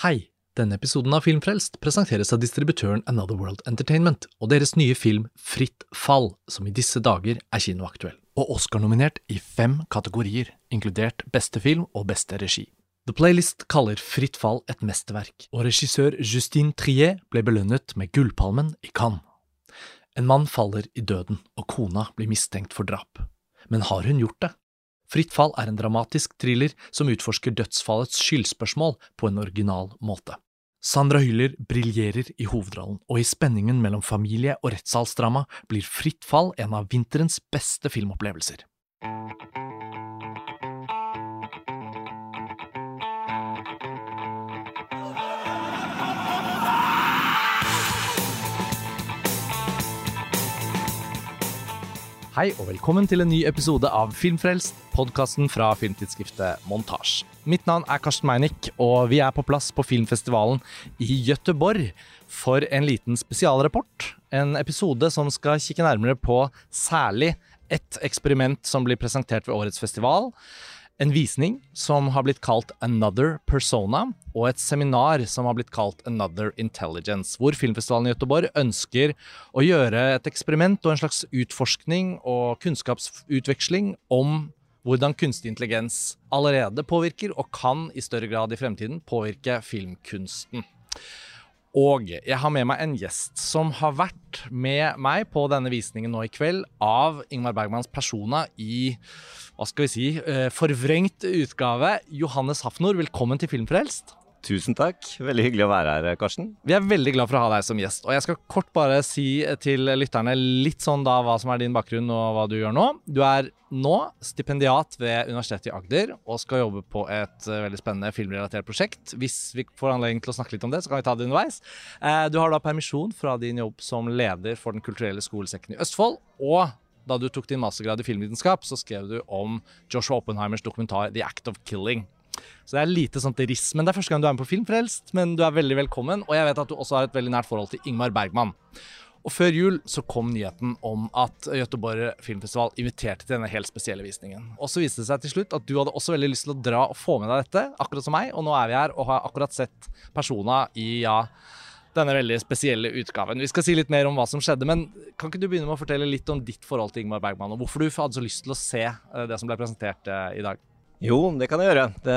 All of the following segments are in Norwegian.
Hei! Denne episoden av Filmfrelst presenteres av distributøren Another World Entertainment og deres nye film Fritt fall, som i disse dager er kinoaktuell. Og Oscar-nominert i fem kategorier, inkludert beste film og beste regi. The Playlist kaller Fritt fall et mesterverk, og regissør Justine Trier ble belønnet med Gullpalmen i Cannes. En mann faller i døden, og kona blir mistenkt for drap. Men har hun gjort det? Fritt fall er en dramatisk thriller som utforsker dødsfallets skyldspørsmål på en original måte. Sandra Hyller briljerer i hovedrollen, og i spenningen mellom familie- og rettssalsdrama blir Fritt fall en av vinterens beste filmopplevelser. Hei og velkommen til en ny episode av Filmfrelst, podkasten fra filmtidsskriftet Montasj. Mitt navn er Karsten Meinick, og vi er på plass på filmfestivalen i Gøteborg for en liten spesialrapport. En episode som skal kikke nærmere på særlig ett eksperiment som blir presentert ved årets festival. En visning som har blitt kalt Another Persona, og et seminar som har blitt kalt Another Intelligence, hvor Filmfestivalen i Göteborg ønsker å gjøre et eksperiment og en slags utforskning og kunnskapsutveksling om hvordan kunstig intelligens allerede påvirker, og kan i større grad i fremtiden påvirke filmkunsten. Og jeg har med meg en gjest som har vært med meg på denne visningen nå i kveld av Ingmar Bergmans persona i hva skal vi si, eh, forvrengt utgave. Johannes Hafnor, velkommen til Filmfrelst. Tusen takk. Veldig hyggelig å være her, Karsten. Vi er veldig glad for å ha deg som gjest. Og jeg skal kort bare si til lytterne litt sånn da hva som er din bakgrunn og hva du gjør nå. Du er nå stipendiat ved Universitetet i Agder og skal jobbe på et uh, veldig spennende filmrelatert prosjekt. Hvis vi får anledning til å snakke litt om det, så kan vi ta det underveis. Uh, du har da permisjon fra din jobb som leder for Den kulturelle skolesekken i Østfold. og da du tok din mastergrad i filmvitenskap, så skrev du om Joshua Oppenheimers dokumentar 'The Act of Killing'. Så det er lite sånt riss. Men det er første gang du er med på Filmfrelst, men du er veldig velkommen. Og jeg vet at du også har et veldig nært forhold til Ingmar Bergman. Og før jul så kom nyheten om at Göteborg Filmfestival inviterte til denne helt spesielle visningen. Og så viste det seg til slutt at du hadde også veldig lyst til å dra og få med deg dette, akkurat som meg. Og nå er vi her og har akkurat sett Persona i ja, denne veldig spesielle utgaven. Vi skal si litt mer om hva som skjedde, men kan ikke du begynne med å fortelle litt om ditt forhold til Ingmar Bergman, og hvorfor du hadde så lyst til å se det som ble presentert i dag? Jo, det kan jeg gjøre. Det,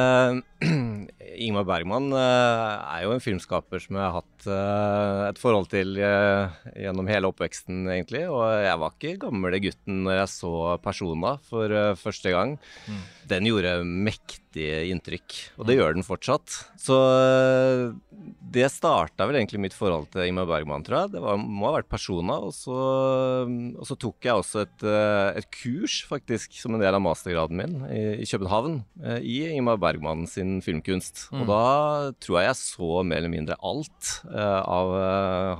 Ingmar Bergman uh, er jo en filmskaper som jeg har hatt uh, et forhold til uh, gjennom hele oppveksten, egentlig. Og jeg var ikke gamle gutten når jeg så Persona for første gang. Mm. Den gjorde mektig inntrykk, og det mm. gjør den fortsatt. Så det starta vel egentlig mitt forhold til Ingmar Bergman, tror jeg. Det var, må ha vært Persona. Og så, og så tok jeg også et, et, kurs, faktisk, som en del av mastergraden min i, i København, i Ingmar Bergman sin filmkunst. Mm. Og da tror jeg jeg så mer eller mindre alt av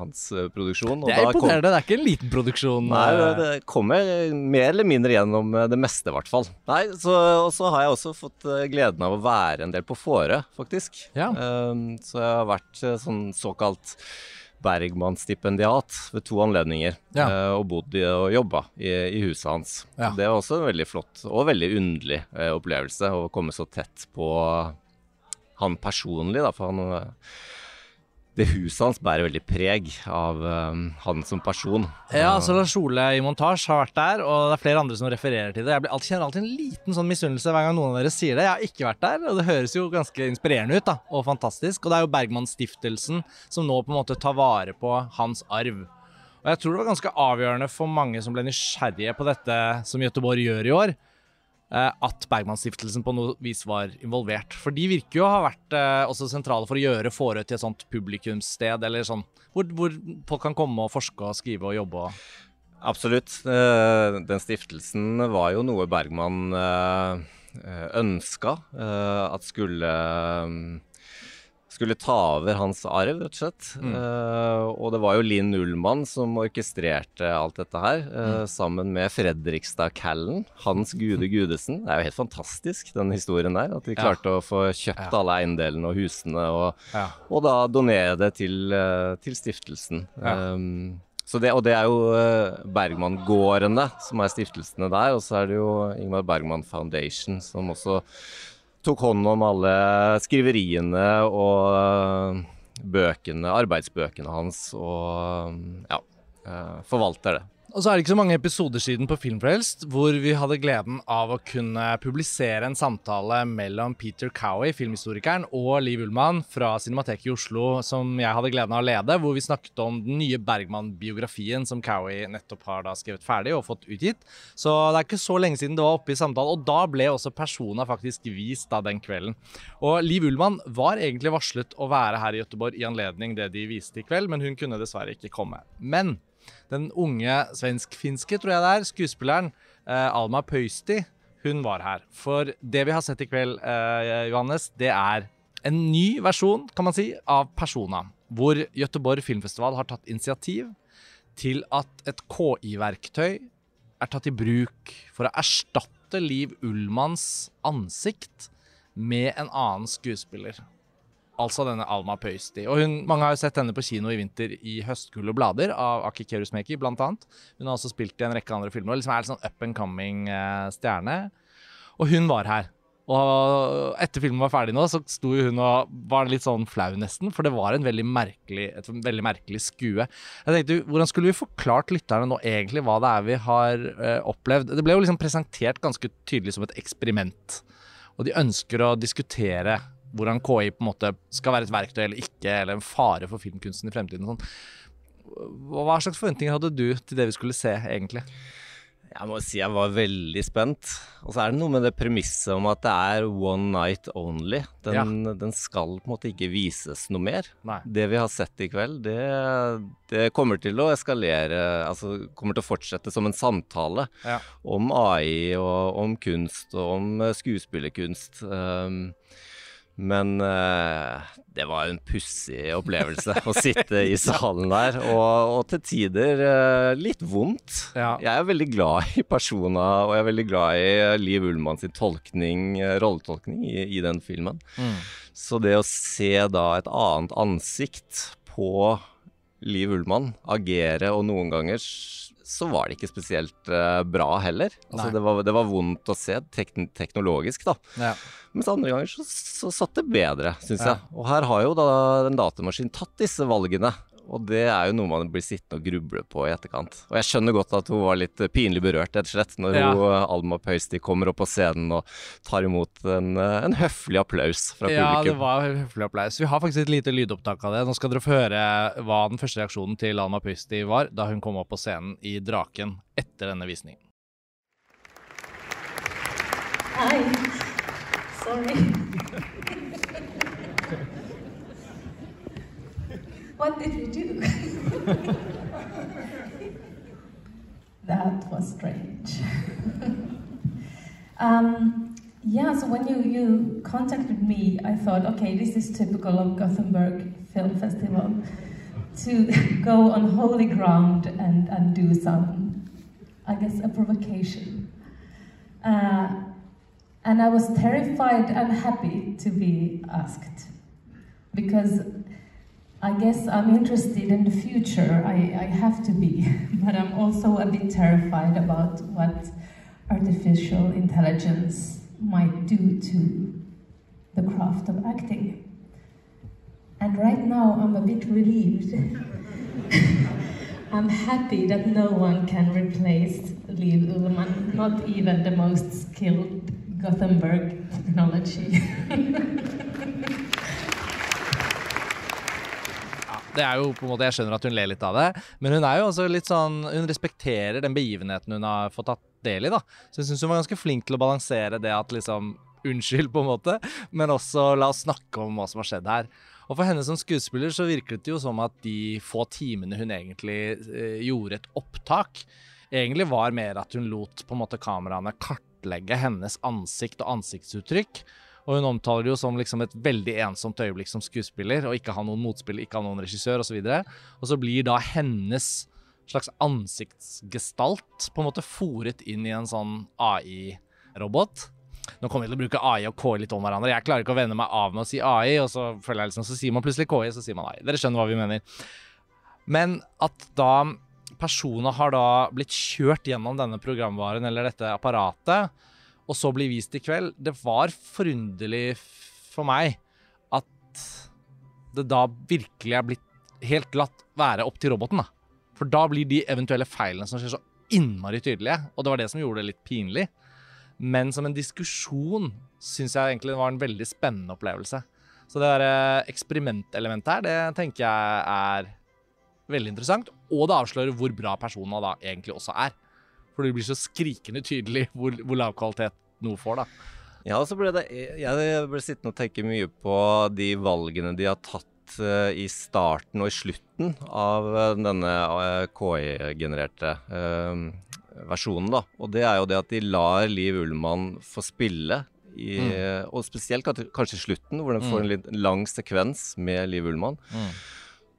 hans produksjon. det er imponerende, det er ikke en liten produksjon? Nei, det, kommer mer eller mindre gjennom det meste, i hvert fall. Nei, så, Og så har jeg også fått gleden av å være en del på Fåre, faktisk. Ja. Um, så jeg har vært sånn såkalt Bergman-stipendiat ved to anledninger. Ja. Uh, og bodd og jobba i, i, huset hans. Ja. Det var også en veldig flott og veldig underlig uh, opplevelse å komme så tett på han personlig, da, for han det huset hans bærer veldig preg av uh, han som person. Ja, altså Lars Ole i montasje har vært der, og det er flere andre som refererer til det. Jeg alltid, kjenner alltid en liten sånn misunnelse hver gang noen av dere sier det. Jeg har ikke vært der, og det høres jo ganske inspirerende ut da, og fantastisk. Og det er jo Bergman-stiftelsen som nå på en måte tar vare på hans arv. Og jeg tror det var ganske avgjørende for mange som ble nysgjerrige på dette som Göteborg gjør i år at Bergman-stiftelsen på noe vis var involvert. For de virker jo å ha vært eh, også sentrale for å gjøre Fårö til et sånt publikumssted, eller sånn, hvor, hvor, folk kan komme og forske og skrive og jobbe. Absolutt. Eh, den stiftelsen var jo noe Bergman ønska at skulle skulle ta over hans arv, rett og slett. Mm. Uh, og det var jo Linn Ullmann som orkestrerte alt dette her, uh, mm. sammen med Fredrikstad Callen, Hans Gude Gudesen. Det er jo helt fantastisk, den historien der. At de klarte ja. å få kjøpt ja. alle eiendelene og husene, og, ja. og, da donere det til, uh, til stiftelsen. Um, det, og det er jo Bergman-gårdene som er stiftelsene der. Og så er det jo Ingmar Bergman Foundation som også tok hånd om alle skriveriene og bøkene, arbeidsbøkene hans, og ja, forvalter det. Og så er det ikke så mange episoder siden på Filmfrelst hvor vi hadde gleden av å kunne publisere en samtale mellom Peter Cowie, filmhistorikeren, og Liv Ullmann fra Cinemateket i Oslo, som jeg hadde gleden av å lede, hvor vi snakket om den nye Bergman-biografien som Cowie nettopp har da skrevet ferdig og fått utgitt. Så det er ikke så lenge siden det var oppe i samtalen, og da ble også Persona faktisk vist da den kvelden. Og Liv Ullmann var egentlig varslet å være her i Gøteborg i anledning det de viste i kveld, men hun kunne dessverre ikke komme. Men den unge svensk-finske, tror jeg det er, skuespilleren eh, Alma Pøysti, hun var her. For det vi har sett i kveld, eh, Johannes, det er en ny versjon, kan man si, av Persona. Hvor Gøteborg Filmfestival har tatt initiativ til at et KI-verktøy er tatt i bruk for å erstatte Liv Ullmanns ansikt med en annen skuespiller. Altså denne Alma Pøysti. Og hun, mange har jo sett henne på kino i vinter i 'Høstgull og blader' av Aki Kerusmeki, blant annet. Hun har også spilt i en rekke andre filmer og liksom er en sånn up and coming eh, stjerne. Og hun var her. Og etter filmen var ferdig nå, så sto hun og var litt sånn flau, nesten. For det var veldig merkelig, et veldig merkelig skue. Jeg tenkte, Hvordan skulle vi forklart lytterne nå egentlig hva det er vi har eh, opplevd? Det ble jo liksom presentert ganske tydelig som et eksperiment. Og de ønsker å diskutere hvordan KI på en måte skal være et verktøy eller ikke, eller en fare for filmkunsten i fremtiden. sånn. Hva slags forventninger hadde du til det vi skulle se, egentlig? Jeg må si jeg var veldig spent. Og så er det noe med det premisset om at det er one night only. Den, ja. den skal på en måte ikke vises noe mer. Nei. Det vi har sett i kveld, det, det, kommer til å eskalere Altså kommer til å fortsette som en samtale ja. om AI og om kunst og om skuespillerkunst. Um, men uh, det var en pussig opplevelse å sitte i salen der, og, og til tider uh, litt vondt. Ja. Jeg er veldig glad i Persona, og jeg er veldig glad i uh, Liv Ullmann sin tolkning, rolletolkning i, i, den filmen. Mm. Så det å se da et annet ansikt på Liv Ullmann agere, og noen ganger så var det ikke spesielt uh, bra heller. Altså, det, var, det, var, vondt å se tek teknologisk, da. Ja. Mens andre ganger så, så satt det bedre, syns ja. jeg. Og her har jo da en datamaskin tatt disse valgene og det er jo noe man blir sittende og gruble på i etterkant. Og jeg skjønner godt at hun var litt pinlig berørt, rett og slett, når ja. hun, eh, Alma Pøysti kommer opp på scenen og tar imot en, eh, en høflig applaus fra ja, publikum. Ja, det var en høflig applaus. Vi har faktisk et lite lydopptak av det. Nå skal dere få høre hva den første reaksjonen til Alma Pøysti var da hun kom opp på scenen i Draken etter denne visningen. Hei. Sorry. What did you do? that was strange. um, yeah, so when you, you contacted me, I thought, okay, this is typical of Gothenburg Film Festival to go on holy ground and, and do some, I guess, a provocation. Uh, and I was terrified and happy to be asked because I guess I'm interested in the future. I, I have to be, but I'm also a bit terrified about what artificial intelligence might do to the craft of acting. And right now, I'm a bit relieved. I'm happy that no one can replace Liv Ullman, not even the most skilled Gothenburg technology. Det er jo på en måte, Jeg skjønner at hun ler litt av det, men hun er jo også litt sånn Hun respekterer den begivenheten hun har fått tatt del i, da. Så jeg syns hun var ganske flink til å balansere det at liksom Unnskyld, på en måte, men også la oss snakke om hva som har skjedd her. Og for henne som skuespiller så virket det jo som at de få timene hun egentlig eh, gjorde et opptak, egentlig var mer at hun lot på en måte kameraene kartlegge hennes ansikt og ansiktsuttrykk. Og hun omtaler det jo som liksom et veldig ensomt øyeblikk som skuespiller, og ikke ha noen motspiller, ikke ha noen regissør osv. Og, så og så blir da hennes slags ansiktsgestalt på en måte fòret inn i en sånn AI-robot. Nå kommer vi til å bruke AI og KI litt om hverandre. Jeg klarer ikke å vende meg av med å si AI, og så føler jeg liksom, så sier man plutselig KI, så sier man AI. Dere skjønner hva vi mener. Men at da personer har da blitt kjørt gjennom denne programvaren eller dette apparatet, og så bli vist i kveld. Det var forunderlig for meg at det da virkelig er blitt helt latt være opp til roboten. da. For da blir de eventuelle feilene som skjer, så innmari tydelige. Og det var det som gjorde det litt pinlig. Men som en diskusjon syns jeg egentlig det var en veldig spennende opplevelse. Så det der eh, eksperimentelementet her, det tenker jeg er veldig interessant. Og det avslører hvor bra personene da egentlig også er. For det blir så skrikende tydelig hvor, hvor lav kvalitet noe får, da. Ja, så ble det Jeg ble sittende og tenke mye på de valgene de har tatt uh, i starten og i slutten av uh, denne uh, KI-genererte versjonen, da. Og det er jo det at de lar Liv Ullmann få spille. I, mm. Og spesielt kanskje i slutten, hvor den får en mm. litt lang sekvens med Liv Ullmann. Mm.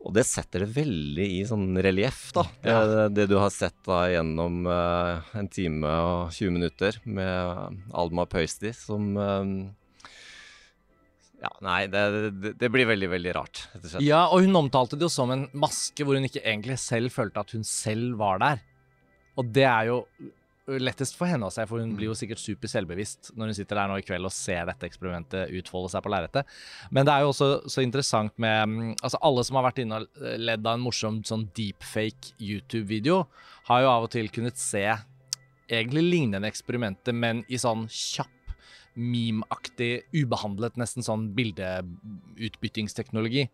Og det setter det veldig i sånn relieff, da. Det, ja. det, du har sett da gjennom uh, en time og 20 minutter med Alma Pøysti, som uh, ja, nei, det, det, det, blir veldig, veldig rart. Ja, og hun omtalte det jo som en maske hvor hun ikke egentlig selv følte at hun selv var der. Og det er jo lettest for henne å se, for hun blir jo sikkert super selvbevisst når hun sitter der nå i kveld og ser dette eksperimentet utfolde seg på lerretet. Men det er jo også så interessant med mm, Altså, alle som har vært inne og ledd av en morsom sånn deepfake YouTube-video, har jo av og til kunnet se egentlig lignende eksperimenter, men i sånn kjapp meme-aktig, ubehandlet, nesten sånn bildeutbyttingsteknologi.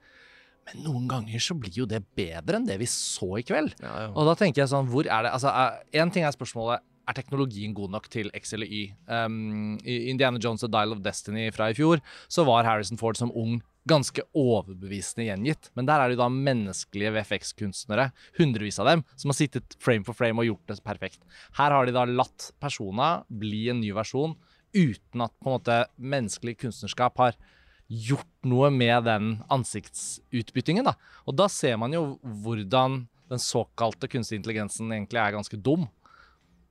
Men noen ganger så blir jo det bedre enn det vi så i kveld. Ja, ja. Og da tenker jeg sånn, hvor er det Altså, én ting er spørsmålet er teknologien god nok til X eller Y. Um, I Indiana Jones' The Dial of Destiny fra i fjor så var Harrison Ford som ung ganske overbevisende gjengitt. Men der er det jo da menneskelige VFX-kunstnere, hundrevis av dem, som har sittet frame for frame og gjort det perfekt. Her har de da latt persona bli en ny versjon uten at på en måte menneskelig kunstnerskap har gjort noe med den ansiktsutbyttingen. Da. Og da ser man jo hvordan den såkalte kunstig intelligensen egentlig er ganske dum.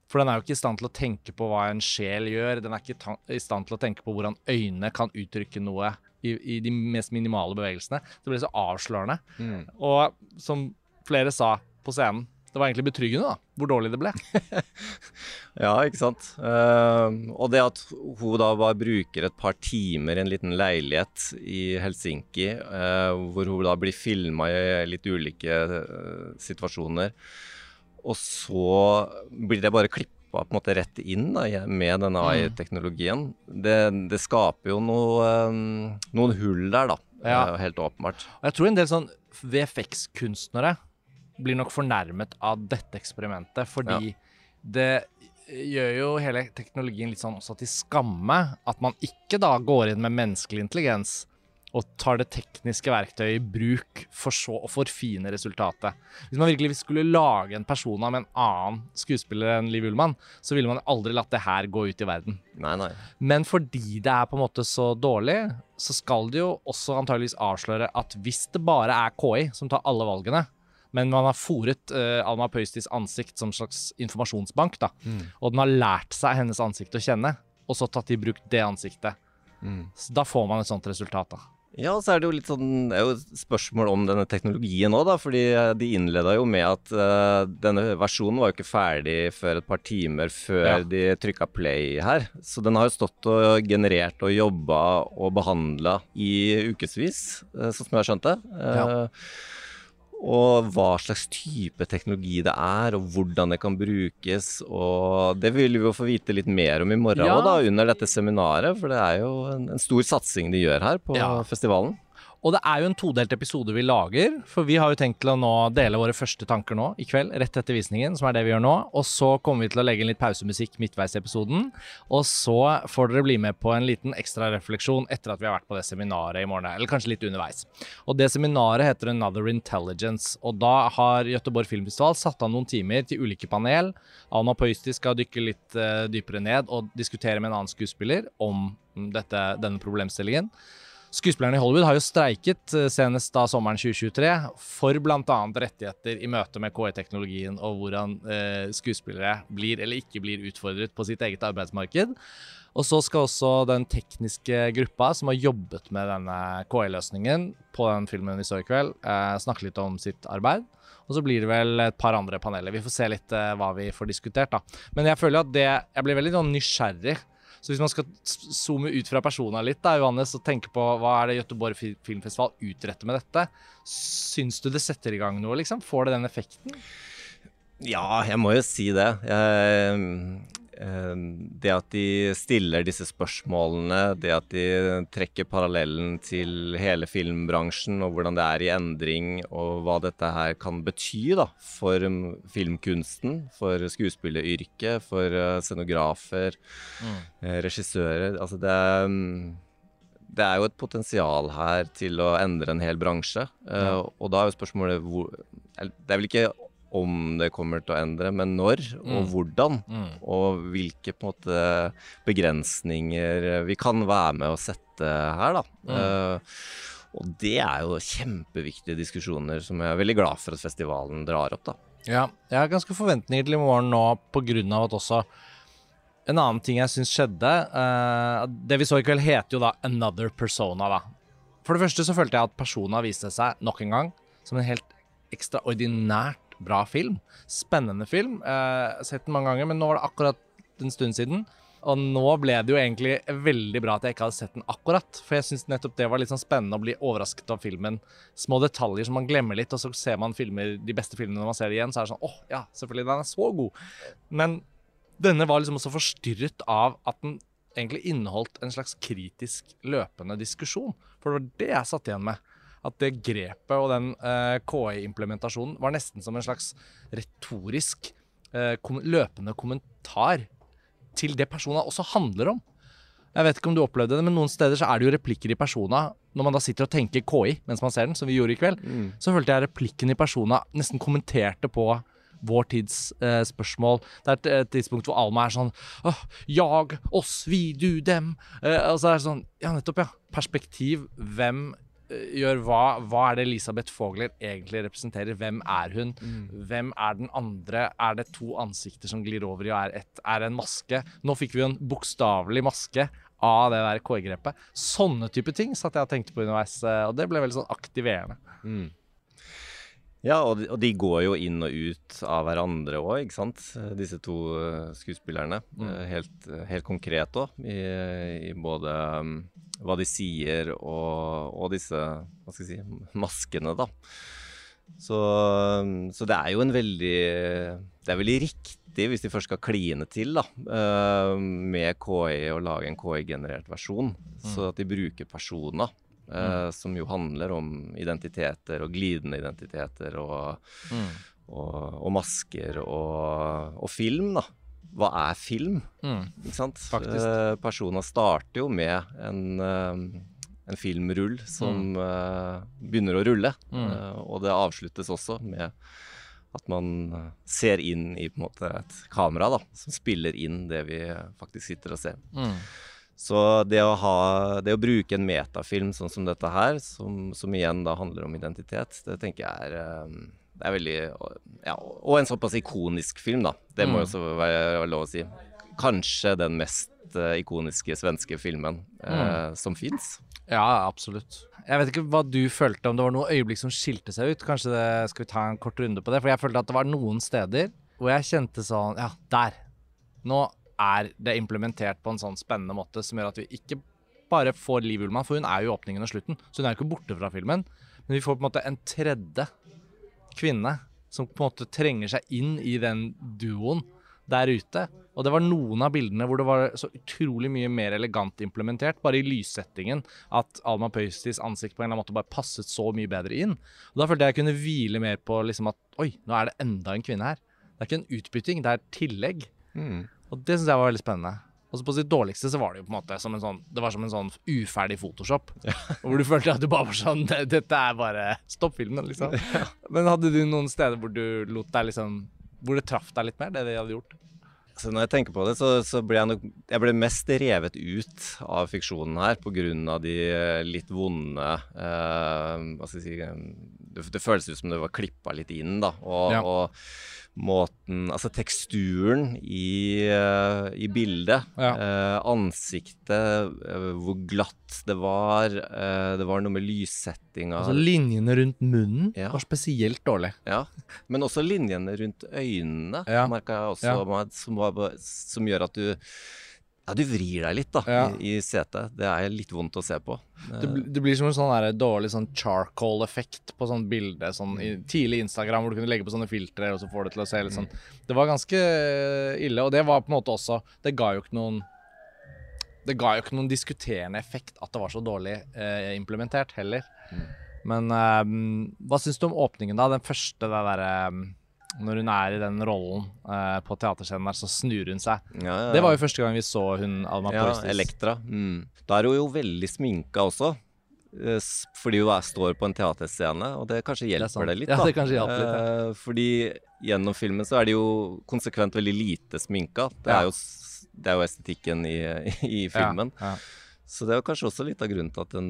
For den er jo ikke i stand til å tenke på hva en sjel gjør. Den er ikke i stand til å tenke på hvordan øynene kan uttrykke noe i, i de mest minimale bevegelsene. Det blir så avslørende. Mm. Og som flere sa på scenen, det var egentlig betryggende, da, hvor dårlig det ble. ja, ikke sant. Uh, og det at hun da bare bruker et par timer i en liten leilighet i Helsinki, uh, hvor hun da blir filma i litt ulike uh, situasjoner, og så blir det bare klippa på en måte rett inn da, med denne mm. AI-teknologien. Det, det, skaper jo noe, noen hull der, da. Ja. Helt åpenbart. Og jeg tror en del sånn VFX-kunstnere blir nok fornærmet av dette eksperimentet, fordi ja. det gjør jo hele teknologien litt sånn også til skamme. At man ikke da går inn med menneskelig intelligens og tar det tekniske verktøyet i bruk for så å forfine resultatet. Hvis man virkelig skulle lage en person av en annen skuespiller enn Liv Ullmann, så ville man aldri latt det her gå ut i verden. Nei, nei. Men fordi det er på en måte så dårlig, så skal det jo også antageligvis avsløre at hvis det bare er KI som tar alle valgene, men man har fòret uh, Alma Pøystis ansikt som slags informasjonsbank. da. Mm. Og den har lært seg hennes ansikt å kjenne, og så tatt i bruk det ansiktet. Mm. Så da får man et sånt resultat. da. Ja, så er det jo litt sånn Det er jo et spørsmål om denne teknologien òg, da. Fordi de innleda jo med at uh, denne versjonen var jo ikke ferdig før et par timer før ja. de trykka play her. Så den har jo stått og generert og jobba og behandla i ukevis, uh, sånn som jeg har skjønt det. Uh, ja og hva slags type teknologi det er, og hvordan det kan brukes. Og det vil vi jo få vite litt mer om i morgen ja. da, under dette seminaret, for det er jo en, en stor satsing de gjør her på ja. festivalen. Og det er jo en todelt episode vi lager, for vi har jo tenkt til å nå dele våre første tanker nå i kveld, rett etter visningen, som er det vi gjør nå. Og så kommer vi til å legge inn litt pausemusikk midtveis i episoden. Og så får dere bli med på en liten ekstra refleksjon etter at vi har vært på det seminaret i morgen, eller kanskje litt underveis. Og det seminaret heter Another Intelligence, og da har Gøteborg Filmfestival satt av noen timer til ulike panel. Anna Pøysti skal dykke litt uh, dypere ned og diskutere med en annen skuespiller om dette, denne problemstillingen. Skuespillerne i Hollywood har jo streiket eh, senest da sommeren 2023 for bl.a. rettigheter i møte med KI-teknologien og hvordan eh, skuespillere blir eller ikke blir utfordret på sitt eget arbeidsmarked. Og så skal også den tekniske gruppa som har jobbet med denne KI-løsningen på den filmen vi så i kveld, eh, snakke litt om sitt arbeid. Og så blir det vel et par andre paneler. Vi får se litt eh, hva vi får diskutert, da. Men jeg føler at det Jeg blir veldig sånn nysgjerrig Så hvis man skal zoome ut fra persona litt, da, Johannes, og tenke på hva er det Göteborg Filmfestival utretter med dette, syns du det setter i gang noe, liksom? Får det den effekten? Ja, jeg må jo si det. Jeg, det at de stiller disse spørsmålene, det at de trekker parallellen til hele filmbransjen og hvordan det er i endring, og hva dette her kan bety da, for mm, filmkunsten, for skuespilleryrket, for eh, scenografer, mm. regissører. Altså det er mm, det er jo et potensial her til å endre en hel bransje. eh, Ja. Og da er jo spørsmålet hvor Det er vel ikke om det kommer til å endre, men når og Mm. hvordan. Mm. Og hvilke på en måte begrensninger vi kan være med å sette her, da. Mm. Uh, og det er jo kjempeviktige diskusjoner som jeg er veldig glad for at festivalen drar opp, da. Ja, jeg har ganske forventninger til i morgen nå av at også en annen ting jeg syns skjedde uh, Det vi så i kveld, heter jo da 'Another Persona'. da. For det første så følte jeg at Persona viste seg nok en gang som en helt ekstraordinært bra film. Spennende film. Eh, sett den mange ganger, men nå var det akkurat en stund siden. Og nå ble det jo egentlig veldig bra at jeg ikke hadde sett den akkurat. For jeg syns nettopp det var litt sånn spennende å bli overrasket av filmen. Små detaljer som man glemmer litt, og så ser man filmer, de beste filmene når man ser det igjen, så er det sånn åh, ja, selvfølgelig, den er så god. Men denne var liksom også forstyrret av at den egentlig inneholdt en slags kritisk løpende diskusjon. For det var det jeg satt igjen med. At det grepet og den eh, KI-implementasjonen var nesten som en slags retorisk eh, kom løpende kommentar til det persona også handler om. Jeg vet ikke om du opplevde det, men noen steder så er det jo replikker i persona når man da sitter og tenker KI mens man ser den, som vi gjorde i kveld. Så følte jeg replikken i persona nesten kommenterte på vår tids eh, spørsmål. Det er et, et tidspunkt hvor Alma er sånn Åh, jag, oss, vi, du, dem. Eh, og så er det sånn Ja, nettopp, ja. Perspektiv. Hvem gjør hva? Hva er det Elisabeth Fogler egentlig representerer? Hvem er hun? Hvem er den andre? Er det to ansikter som glir over i og er ett? Er det en maske? Nå fikk vi jo en bokstavelig maske av det der KI-grepet. Sånne type ting satt jeg og tenkte på underveis, eh, og det ble veldig sånn aktiverende. Ja, og de, og de går jo inn og ut av hverandre òg, ikke sant. Eh, Disse to eh, skuespillerne. Mm. Helt, eh, helt konkret òg, i, i både um, hva de sier og, og disse hva skal jeg si, maskene, da. Så, um, så det er jo en veldig Det er veldig riktig, hvis de først skal kline til da, eh, med KI og lage en KI-generert versjon, så at de bruker persona. Eh, Som jo handler om identiteter og glidende identiteter og, og, og masker og, og film, da. Hva er film? Mm. Ikke sant? Faktisk. Eh, Persona starter jo med en, eh, en filmrull som eh, begynner å rulle. Mm. Uh, og det avsluttes også med at man ser inn i måte et kamera da, som spiller inn det vi faktisk sitter og ser. Mm. Så det å, ha, det å bruke en metafilm sånn som dette her, som, som igjen da handler om identitet, det tenker jeg er, eh, det er veldig ja, Og en såpass ikonisk film, da. Det må Mm. jo også være lov å si. Kanskje den mest eh, ikoniske svenske filmen eh, som fins. Ja, absolutt. Jeg vet ikke hva du følte, om det var noe øyeblikk som skilte seg ut. Kanskje det, skal vi ta en kort runde på det? For jeg følte at det var noen steder hvor jeg kjente sånn Ja, der. Nå er det implementert på en sånn spennende måte som gjør at vi ikke bare får Liv Ullmann, for hun er jo i åpningen og slutten, så hun er jo ikke borte fra filmen. Men vi får på en måte en tredje kvinne som på en måte trenger seg inn i den duoen der ute. Og det var noen av bildene hvor det var så utrolig mye mer elegant implementert, bare i lyssettingen, at Alma Pøystis ansikt på en eller annen måte bare passet så mye bedre inn. Og da følte jeg jeg kunne hvile mer på liksom at oi, nå er det enda en kvinne her. Det er ikke en utbytting, det er et tillegg. Og det syns jeg var veldig spennende. Og på sitt dårligste så var det jo på en måte som en sånn Det var som en sånn uferdig Photoshop. Hvor du følte at du bare var sånn Dette er bare Stopp filmen, liksom. Men hadde du noen steder hvor du lot deg liksom Hvor det traff deg litt mer, det de hadde gjort? Så når jeg tenker på det, så, så ble jeg nok Jeg ble mest revet ut av fiksjonen her pga. de eh, litt vonde eh, Hva skal jeg si eh, det, det føles ut som det var klippa litt inn, da. Og, Ja. og måten Altså teksturen i, uh, i bildet. Ja. Uh, ansiktet, uh, hvor glatt det var. det var noe med lyssettinga. Altså Linjene rundt munnen Ja. var spesielt dårlig. Ja, men også linjene rundt øynene Ja. merka jeg også, som, var, som gjør at du Ja, du vrir deg litt da, Ja. i, i setet. Det er litt vondt å se på. Det, det blir som en sånn der dårlig sånn charcoal-effekt på sånn bilde sånn i tidlig Instagram, hvor du kunne legge på sånne filtre, og så får det til å se litt sånn Det var ganske ille, og det var på en måte også Det ga jo ikke noen Det ga jo ikke noen diskuterende effekt at det var så dårlig eh, implementert heller. Men eh, hva syns du om åpningen, da? Den første, det derre Når hun er i den rollen uh, på teaterscenen der, så snur hun seg. Ja, ja, Det var jo første gang vi så hun Alma Ja, Poristis. Elektra. Mm. Da er hun jo veldig sminka også. eh, Fordi hun er, står på en teaterscene, og det kanskje hjelper det, det, litt. Da. Ja, det kanskje hjelper litt, Eh, Fordi gjennom filmen så er de jo konsekvent veldig lite sminka. Det er jo, det er jo estetikken i, i filmen. Ja, ja. Så det er kanskje også litt av grunnen til at den,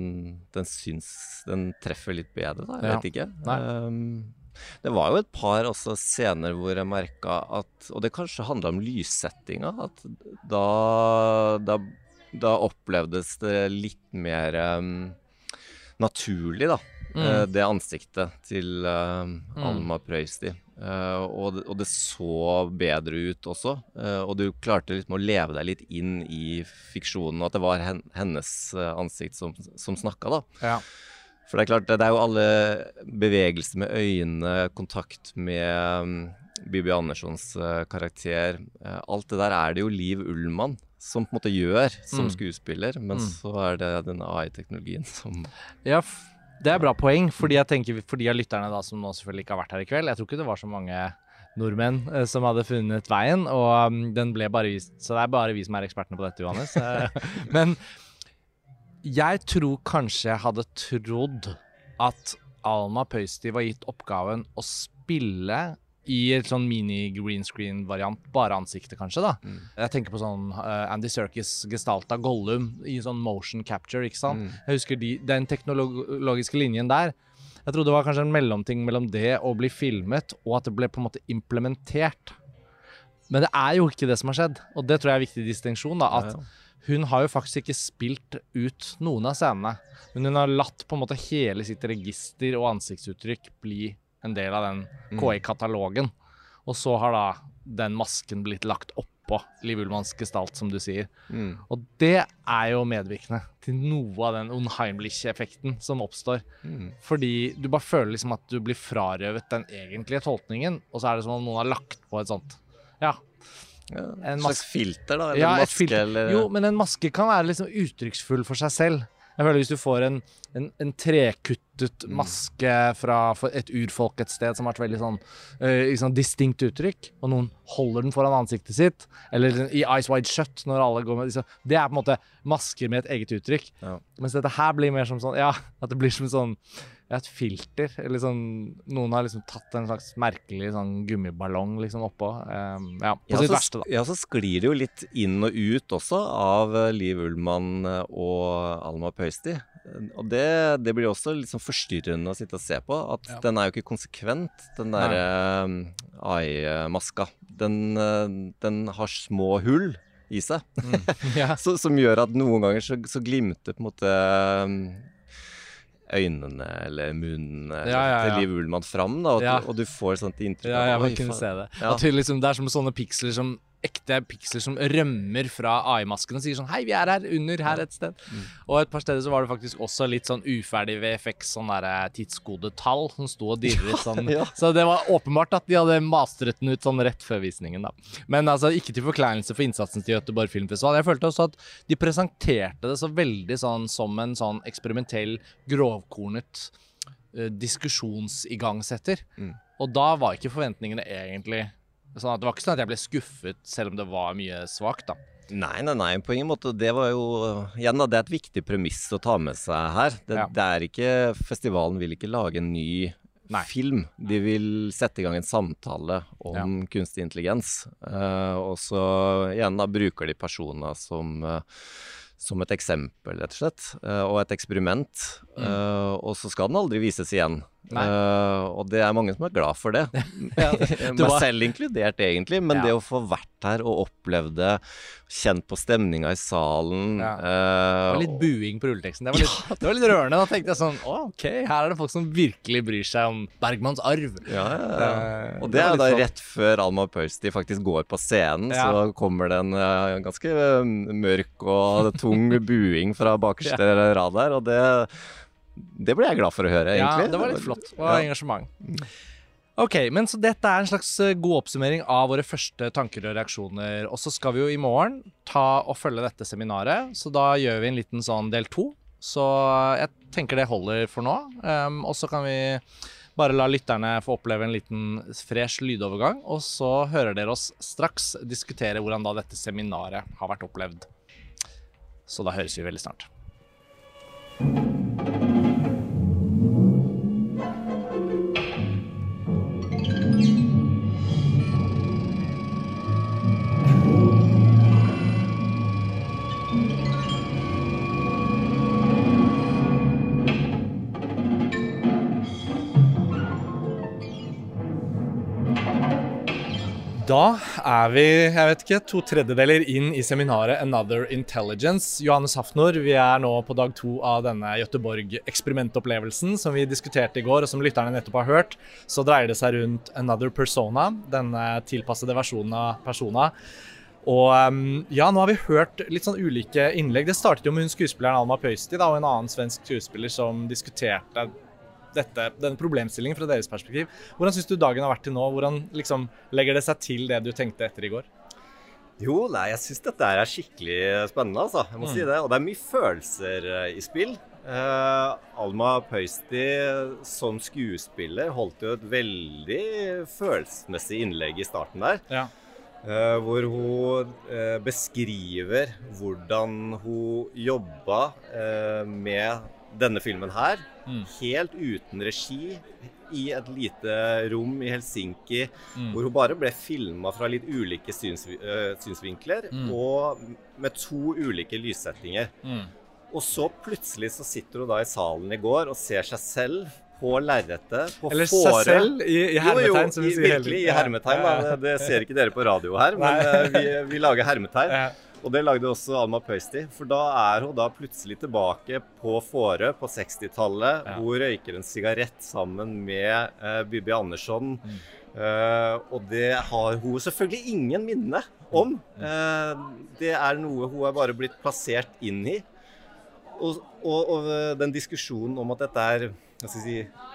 den syns den treffer litt bedre, da. Jeg Ja. vet ikke. Nei. Um, det var jo et par også scener hvor jeg merka at Og det kanskje handla om lyssettinga. At da, da, da opplevdes det litt mer um, naturlig, da. Mm. eh, det ansiktet til Mm. Alma Prøysti. Uh, og, det- og det så bedre ut også. Uh, og du klarte liksom å leve deg litt inn i fiksjonen, og at det var hen, hennes ansikt som, som snakka, da. Ja. For det er klart, det er jo alle bevegelser med øynene, kontakt med um, Bibi Anderssons eh, karakter. eh, alt det der er det jo Liv Ullmann som på en måte gjør som Mm. skuespiller, men Mm. så er det denne AI-teknologien som Ja, det er bra poeng, fordi jeg tenker for de av lytterne da som nå selvfølgelig ikke har vært her i kveld. Jeg tror ikke det var så mange nordmenn eh, som hadde funnet veien, og um, den ble bare vist Så det er bare vi som er ekspertene på dette, Johannes. Eh, Men jeg tror kanskje jeg hadde trodd at Alma Pøysti var gitt oppgaven å spille i et sånn mini-green screen-variant, bare ansiktet kanskje, da. Mm. Jeg tenker på sånn uh, Andy Serkis gestalta Gollum i sånn motion capture, ikke sant. Mm. Jeg husker de, den teknologiske linjen der. Jeg trodde det var kanskje en mellomting mellom det å bli filmet, og at det ble på en måte implementert. Men det er jo ikke det som har skjedd, og det tror jeg er en viktig distinksjon. da, at. Hun har jo faktisk ikke spilt ut noen av scenene. Men hun har latt på en måte hele sitt register og ansiktsuttrykk bli en del av den Mm. KI-katalogen. Og så har da den masken blitt lagt oppå Liv Ullmanns gestalt, som du sier. Mm. Og det er jo medvirkende til noe av den Unheimlich-effekten som oppstår. Mm. Fordi du bare føler liksom at du blir frarøvet den egentlige tolkningen, og så er det som om noen har lagt på et sånt Ja. Ja, En slags filter, da? Eller ja maske, filter. eller Jo, men en maske kan være liksom uttrykksfull for seg selv. Jeg føler Hvis du får en, en, en trekuttet Mm. maske fra et urfolk et sted som har et veldig sånn, uh, sånn distinkt uttrykk, og noen holder den foran ansiktet sitt, eller i Eyes Wide Shut når alle går med disse Det er på en måte masker med et eget uttrykk. Ja. Mens dette her blir mer som sånn Ja, at det blir som sånn et filter. Eller sånn Noen har liksom tatt en slags merkelig sånn gummiballong liksom oppå. Um, ja, på Ja, sitt så, verste, da. ja, så sklir det jo litt inn og ut også av eh, Liv Ullmann eh, og Alma Pøysti. Eh, Og det, det blir også litt sånn forstyrrende å sitte og se på. At Ja. den er jo ikke konsekvent, den der eh, AI-maska. Den, den har små hull i seg, Ja. så, som gjør at noen ganger så, så glimter på en måte øynene eller munnen Ja, ja, ja. til Liv Ullmann fram, da, og, og du får sånt inntrykk Ja, jeg må kunne se det. At det, liksom, det er som sånne piksler som ekte piksler som rømmer fra AI-masken og sier sånn Hei, vi er her under her et sted. Mm. Og et par steder så var det faktisk også litt sånn uferdig VFX, sånn derre tidskodetall som sto og dirret sånn. ja. Så det var åpenbart at de hadde mastret den ut sånn rett før visningen, da. Men altså, ikke til forkleinelse for innsatsen til Göteborg Filmfestival. Jeg følte også at de presenterte det så veldig sånn som en sånn eksperimentell, grovkornet eh, diskusjonsigangsetter. Mm. Og da var ikke forventningene egentlig sånn at Det var ikke sånn at jeg ble skuffet, selv om det var mye svakt, da. Nei, nei, nei, på ingen måte. Det var jo Igjen, da, det er et viktig premiss å ta med seg her. Det, Ja. det er ikke Festivalen vil ikke lage en ny Nei. film. De vil sette i gang en samtale om kunstig intelligens. Uh, og så igjen da bruker de personer som uh, som et eksempel, rett og slett, eh, og et eksperiment. Mm. Uh, og så skal den aldri vises igjen. Uh, og det er mange som er glad for det. Ja, var- selv inkludert, egentlig. Men Ja. det å få vært her og opplevd det, kjent på stemninga i salen Ja. uh, Det var litt buing på rulleteksten. Det var litt, det var litt rørende. Da tenkte jeg sånn OK, her er det folk som virkelig bryr seg om Bergmanns arv. Ja, ja. Eh, Og det det er da sånn- rett før Alma Pøsti faktisk går på scenen, så kommer det en eh, ganske mørk og tung buing fra bakerste rad der, og det, det ble jeg glad for å høre, egentlig. Ja, det var litt flott. Og Ja. engasjement. Ok, men så Dette er en slags eh, god oppsummering av våre første tanker og reaksjoner. Og så skal vi jo i morgen ta og følge dette seminaret, så da gjør vi en liten sånn del to. Så jeg tenker det holder for nå. Um, og så kan vi bare la lytterne få oppleve en liten fresh lydovergang. Og så hører dere oss straks diskutere hvordan da dette seminaret har vært opplevd. Så da høres vi veldig snart. Da er vi jeg vet ikke, to tredjedeler inn i seminaret Another Intelligence. Johannes Hafnor, vi er nå på dag to av denne Gøteborg-eksperimentopplevelsen som vi diskuterte i går, og som lytterne nettopp har hørt. Så dreier det seg rundt Another Persona, denne tilpassede versjonen av Persona. Og um, ja, nå har vi hørt litt sånn ulike innlegg. Det startet jo med hun skuespilleren Alma Pøysti da, og en annen svensk skuespiller som diskuterte dette, denne problemstillingen fra deres perspektiv. Hvordan syns du dagen har vært til nå? Hvordan liksom, legger det seg til det du tenkte etter i går? Jo, nei, jeg syns dette er skikkelig spennende, altså. Jeg må Mm. si det. Og det er mye følelser eh, i spill. Uh, Alma Pøysti som skuespiller holdt jo et veldig følelsesmessig innlegg i starten der. Ja. Uh, hvor hun uh, beskriver hvordan hun jobba uh, med denne filmen her. Mm. Helt uten regi. I et lite rom i Helsinki Mm. hvor hun bare ble filma fra litt ulike syns, øh, synsvinkler. Mm. Og med to ulike lyssettinger. Mm. Og så plutselig så sitter hun da i salen i går og ser seg selv på lerretet. På Eller seg selv i, i hermetegn, som jo, vi jo, sier virkelig i hermetegn. Da. Det, det ser ikke dere på radio her, men eh, vi, vi lager hermetegn. Og det lagde også Alma Pøysti. For da er hun da plutselig tilbake på Fårö på 60-tallet. Ja. Hun røyker en sigarett sammen med uh, Bibi Andersson. Mm. Uh, og det har hun selvfølgelig ingen minne om. Eh, det er noe hun er bare blitt plassert inn i. Og, og, og den diskusjonen om at dette er hva skal jeg si,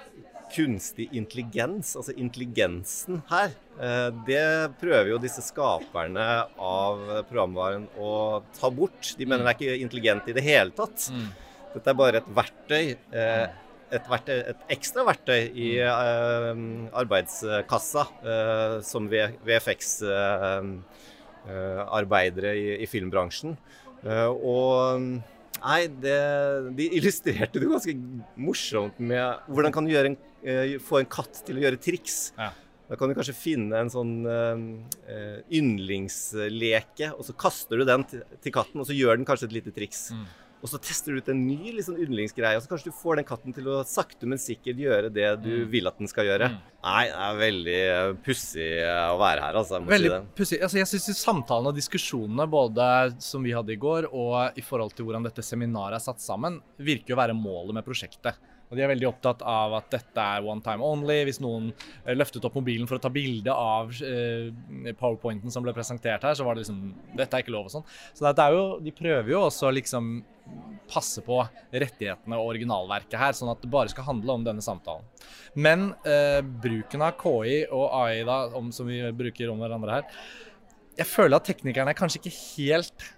kunstig intelligens, altså intelligensen her, eh, det prøver jo disse skaperne av programvaren å ta bort. De mener det er ikke intelligent i det hele tatt. Mm. Dette er bare et verktøy. eh, Et, verktøy, et ekstra verktøy i eh, arbeidskassa som VFX-arbeidere i, filmbransjen. Og Nei, det, de illustrerte det ganske morsomt med hvordan kan du gjøre en, få en katt til å gjøre triks. Ja. Da kan du kanskje finne en sånn uh, eh, yndlingsleke, og så kaster du den til, til katten, og så gjør den kanskje et lite triks. Mm. Og så tester du ut en ny liksom, yndlingsgreie, og så kanskje du får den katten til å sakte, men sikkert gjøre det du Mm. vil at den skal gjøre. Mm. Nei, det er veldig eh, pussig eh, å være her, altså. Jeg må Veldig si det. pussig. Altså, jeg syns samtalene og diskusjonene både som vi hadde i går, og i forhold til hvordan dette seminaret er satt sammen, virker å være målet med prosjektet. Og De er veldig opptatt av at dette er one time only. Hvis noen eh, løftet opp mobilen for å ta bilde av eh, powerpointen som ble presentert her, så var det liksom Dette er ikke lov og sånn. Så jo, de prøver jo også liksom passe på rettighetene og originalverket her, sånn at det bare skal handle om denne samtalen. Men eh, bruken av KI og AI, da, om, som vi bruker om hverandre her, jeg føler at teknikerne er kanskje ikke helt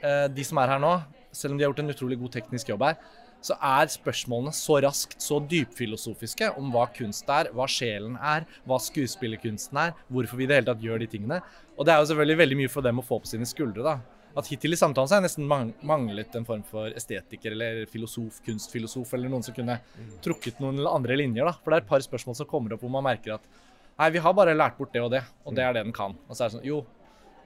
eh, de som er her nå, selv om de har gjort en utrolig god teknisk jobb her, så er spørsmålene så raskt så dypfilosofiske om hva kunst er, hva sjelen er, hva skuespillerkunsten er, hvorfor vi i det hele tatt gjør de tingene. Og det er jo selvfølgelig veldig mye for dem å få på sine skuldre, da. At hittil i samtalen så har jeg nesten manglet en form for estetiker eller filosof, kunstfilosof, eller noen som kunne trukket noen andre linjer, da. For det er et par spørsmål som kommer opp hvor man merker at nei, vi har bare lært bort det og det, og det er det den kan. Og så er det sånn, jo,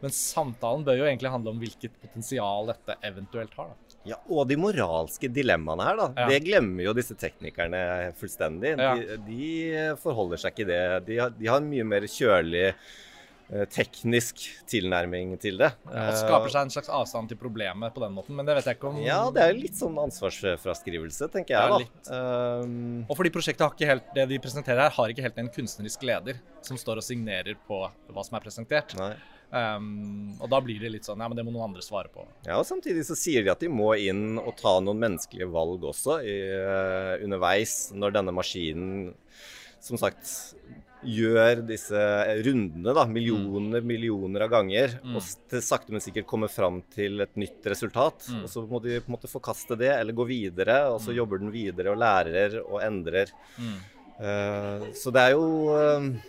men samtalen bør jo egentlig handle om hvilket potensial dette eventuelt har. da. Ja, Og de moralske dilemmaene her, da. Ja. Det glemmer jo disse teknikerne fullstendig. Ja. De, de forholder seg ikke det. De har, de har en mye mer kjølig eh, teknisk tilnærming til det. Og skaper seg en slags avstand til problemet på den måten, men det vet jeg ikke om Ja, det er litt sånn ansvarsfraskrivelse, tenker jeg, da. Um, Og fordi prosjektet har ikke helt, det de presenterer her, har ikke helt en kunstnerisk leder som står og signerer på hva som er presentert. nei. Um, og da blir det litt sånn Ja, men det må noen andre svare på. Ja, og Samtidig så sier de at de må inn og ta noen menneskelige valg også i, uh, underveis, når denne maskinen som sagt gjør disse rundene, da, millioner, millioner av ganger, Mm. og til sakte, men sikkert kommer fram til et nytt resultat. Mm. Og så må de på en måte forkaste det, eller gå videre, og så Mm. jobber den videre og lærer og endrer. Mm. Eh, så det er jo eh,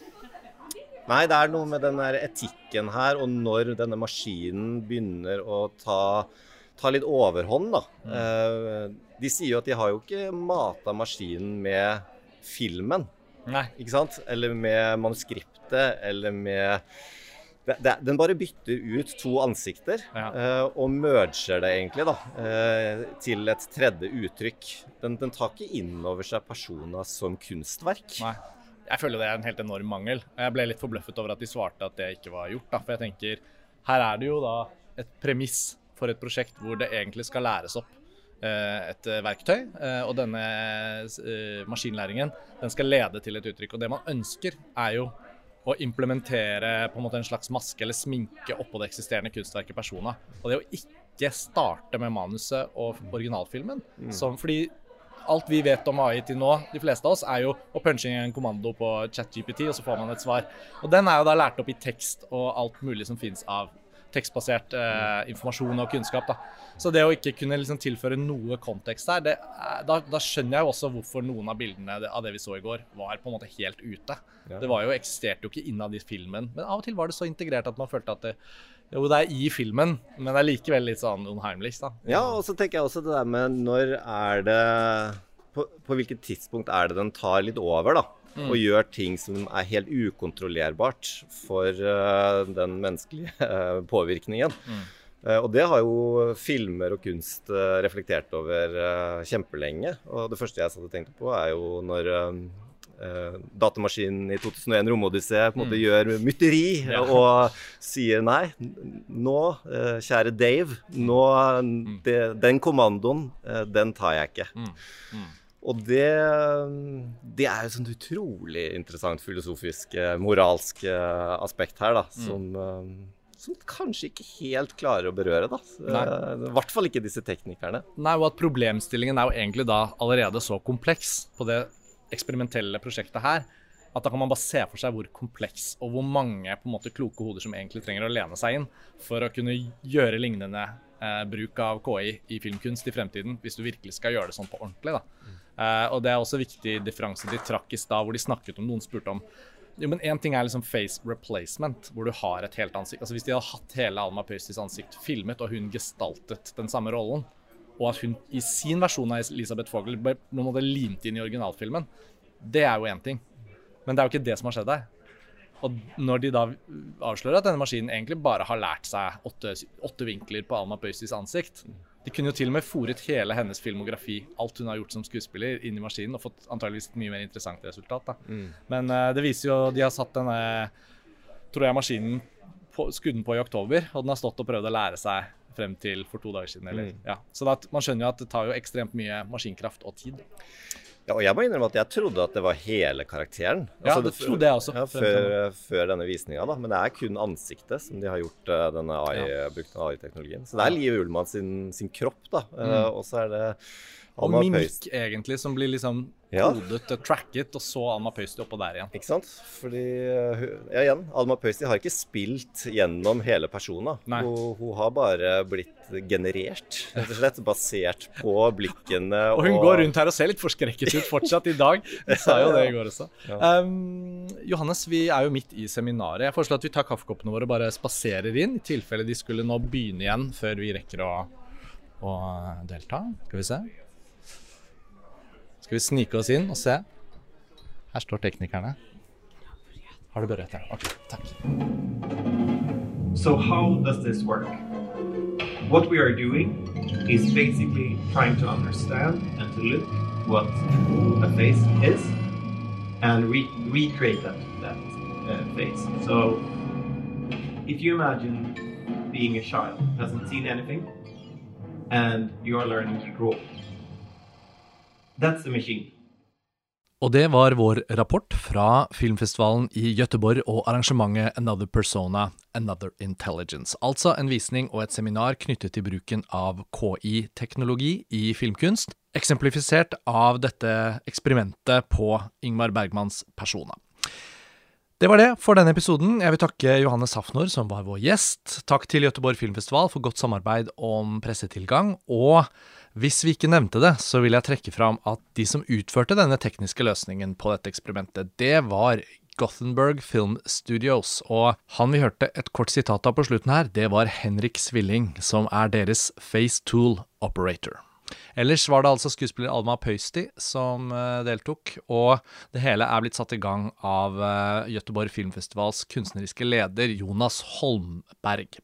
Nei, det er noe med den der etikken her, og når denne maskinen begynner å ta, ta litt overhånd, da. Mm. de sier jo at de har jo ikke mata maskinen med filmen, Nei. ikke sant? Eller med manuskriptet, eller med det, det, Den bare bytter ut to ansikter Ja. eh, og merger det egentlig da, eh, til et tredje uttrykk. Den, den tar ikke inn over seg personer som kunstverk. Nei. Jeg føler det er en helt enorm mangel. Jeg ble litt forbløffet over at de svarte at det ikke var gjort. Da. For jeg tenker, her er det jo da et premiss for et prosjekt hvor det egentlig skal læres opp eh, et eh, verktøy. eh, Og denne maskinlæringen den skal lede til et uttrykk. Og det man ønsker, er jo å implementere på en måte en slags maske eller sminke oppå det eksisterende kunstverket persona. Og det å ikke starte med manuset og originalfilmen. Som, fordi alt vi vet om AI til nå, de fleste av oss, er jo å punche inn en kommando på ChatGPT, og så får man et svar. Og den er jo da lært opp i tekst og alt mulig som finnes av tekstbasert eh, informasjon og kunnskap. da. Så det å ikke kunne liksom tilføre noe kontekst her, det, er- da, da skjønner jeg jo også hvorfor noen av bildene av det vi så i går, var på en måte helt ute. Ja. Det var jo, eksisterte jo ikke innad i filmen, men av og til var det så integrert at man følte at det, jo, det er i filmen, men det er likevel litt sånn unheimlich. da. Ja, og så tenker jeg også det der med når er det På, på hvilket tidspunkt er det den tar litt over, da? Og gjør ting som er helt ukontrollerbart for uh, den menneskelige uh, påvirkningen. Mm. Uh, og det har jo filmer og kunst reflektert over kjempelenge. Og det første jeg satt og tenkte på, er jo når eh, datamaskinen i 2001 Romodyssé på en måte gjør mytteri Mm. Ja. og sier nei, nå, uh, kjære Dave, nå, det, den kommandoen, uh, den tar jeg ikke. Mm. Mm. Og det, det er jo et sånt utrolig interessant filosofisk, moralsk aspekt her, da, Mm. som, som kanskje ikke helt klarer å berøre, da. I hvert fall ikke disse teknikerne. Nei, og at problemstillingen er jo egentlig da allerede så kompleks på det eksperimentelle prosjektet her, at da kan man bare se for seg hvor kompleks og hvor mange på en måte kloke hoder som egentlig trenger å lene seg inn for å kunne gjøre lignende eh, bruk av KI i filmkunst i fremtiden, hvis du virkelig skal gjøre det sånn på ordentlig. da. Eh, og det er også viktig differanse de trakk i stad, hvor de snakket om noen spurte om jo, men Én ting er liksom face replacement, hvor du har et helt ansikt. Altså Hvis de hadde hatt hele Alma Pøystis ansikt filmet, og hun gestaltet den samme rollen, og at hun i sin versjon av Elisabeth Fogel ble på en måte limt inn i originalfilmen, det er jo én ting. Men det er jo ikke det som har skjedd her. Og når de da avslører at denne maskinen egentlig bare har lært seg åtte, åtte vinkler på Alma Pøystis ansikt De kunne jo til og med fòret hele hennes filmografi, alt hun har gjort som skuespiller, inn i maskinen og fått antageligvis et mye mer interessant resultat. da. Men uh, det viser jo De har satt denne tror jeg, maskinen på, skudden på i oktober, og den har stått og prøvd å lære seg frem til for to dager siden. Eller, ja. Så da, man skjønner jo at det tar jo ekstremt mye maskinkraft og tid. Ja, og jeg må innrømme at jeg trodde at det var hele karakteren. Ja, Altså, det trodde jeg også. Ja, før, før denne visninga, da. Men det er kun ansiktet som de har gjort uh, denne AI, brukt den AI-teknologien. Så det er Liv Ullmann sin, sin kropp, da. Eh, og så er det Og mimikk, egentlig, som blir liksom Ja. kodet tracket, og så Alma Pøysti oppå der igjen. Ikke sant? Fordi eh, Ja, igjen. Alma Pøysti har ikke spilt gjennom hele persona. Nei. Hun, hun har bare blitt generert, rett og slett. Basert på blikkene Og hun går rundt her og ser litt forskrekket ut fortsatt i dag. Hun sa jo det i går også. Um, Johannes, vi er jo midt i seminaret. Jeg foreslår at vi tar kaffekoppene våre og bare spaserer inn, i tilfelle de skulle nå begynne igjen før vi rekker å, å delta. Skal vi se. Skal vi snike oss inn og se? Her står teknikerne. Har du? Ok, takk. So how does this work? What we are doing is basically trying to understand and to look what a face is and re- recreate that, that uh, face. So if you imagine being a child hasn't seen anything and you are learning to draw, that's the machine. Og det var vår rapport fra filmfestivalen i Gøteborg og arrangementet Another Persona, Another Intelligence. Altså en visning og et seminar knyttet til bruken av KI-teknologi i filmkunst, eksemplifisert av dette eksperimentet på Ingmar Bergmans persona. Det var det for denne episoden. Jeg vil takke Johanne Safnor, som var vår gjest. Takk til Gøteborg Filmfestival for godt samarbeid om pressetilgang. Og hvis vi ikke nevnte det, så vil jeg trekke fram at de som utførte denne tekniske løsningen på dette eksperimentet, det var Gothenburg Film Studios. Og han vi hørte et kort sitat av på slutten her, det var Henrik Svilling, som er deres Face Tool Operator. Ellers var det altså skuespiller Alma Pøysti som uh, deltok, og det hele er blitt satt i gang av uh, Göteborg Filmfestivals kunstneriske leder Jonas Holmberg.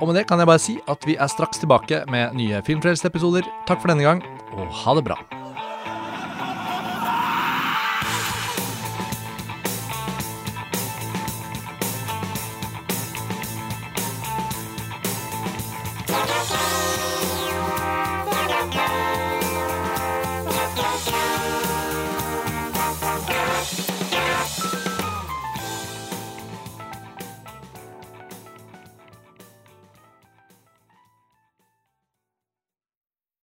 Og med det kan jeg bare si at vi er straks tilbake med nye Filmfrelst-episoder. Takk for denne gang, og ha det bra.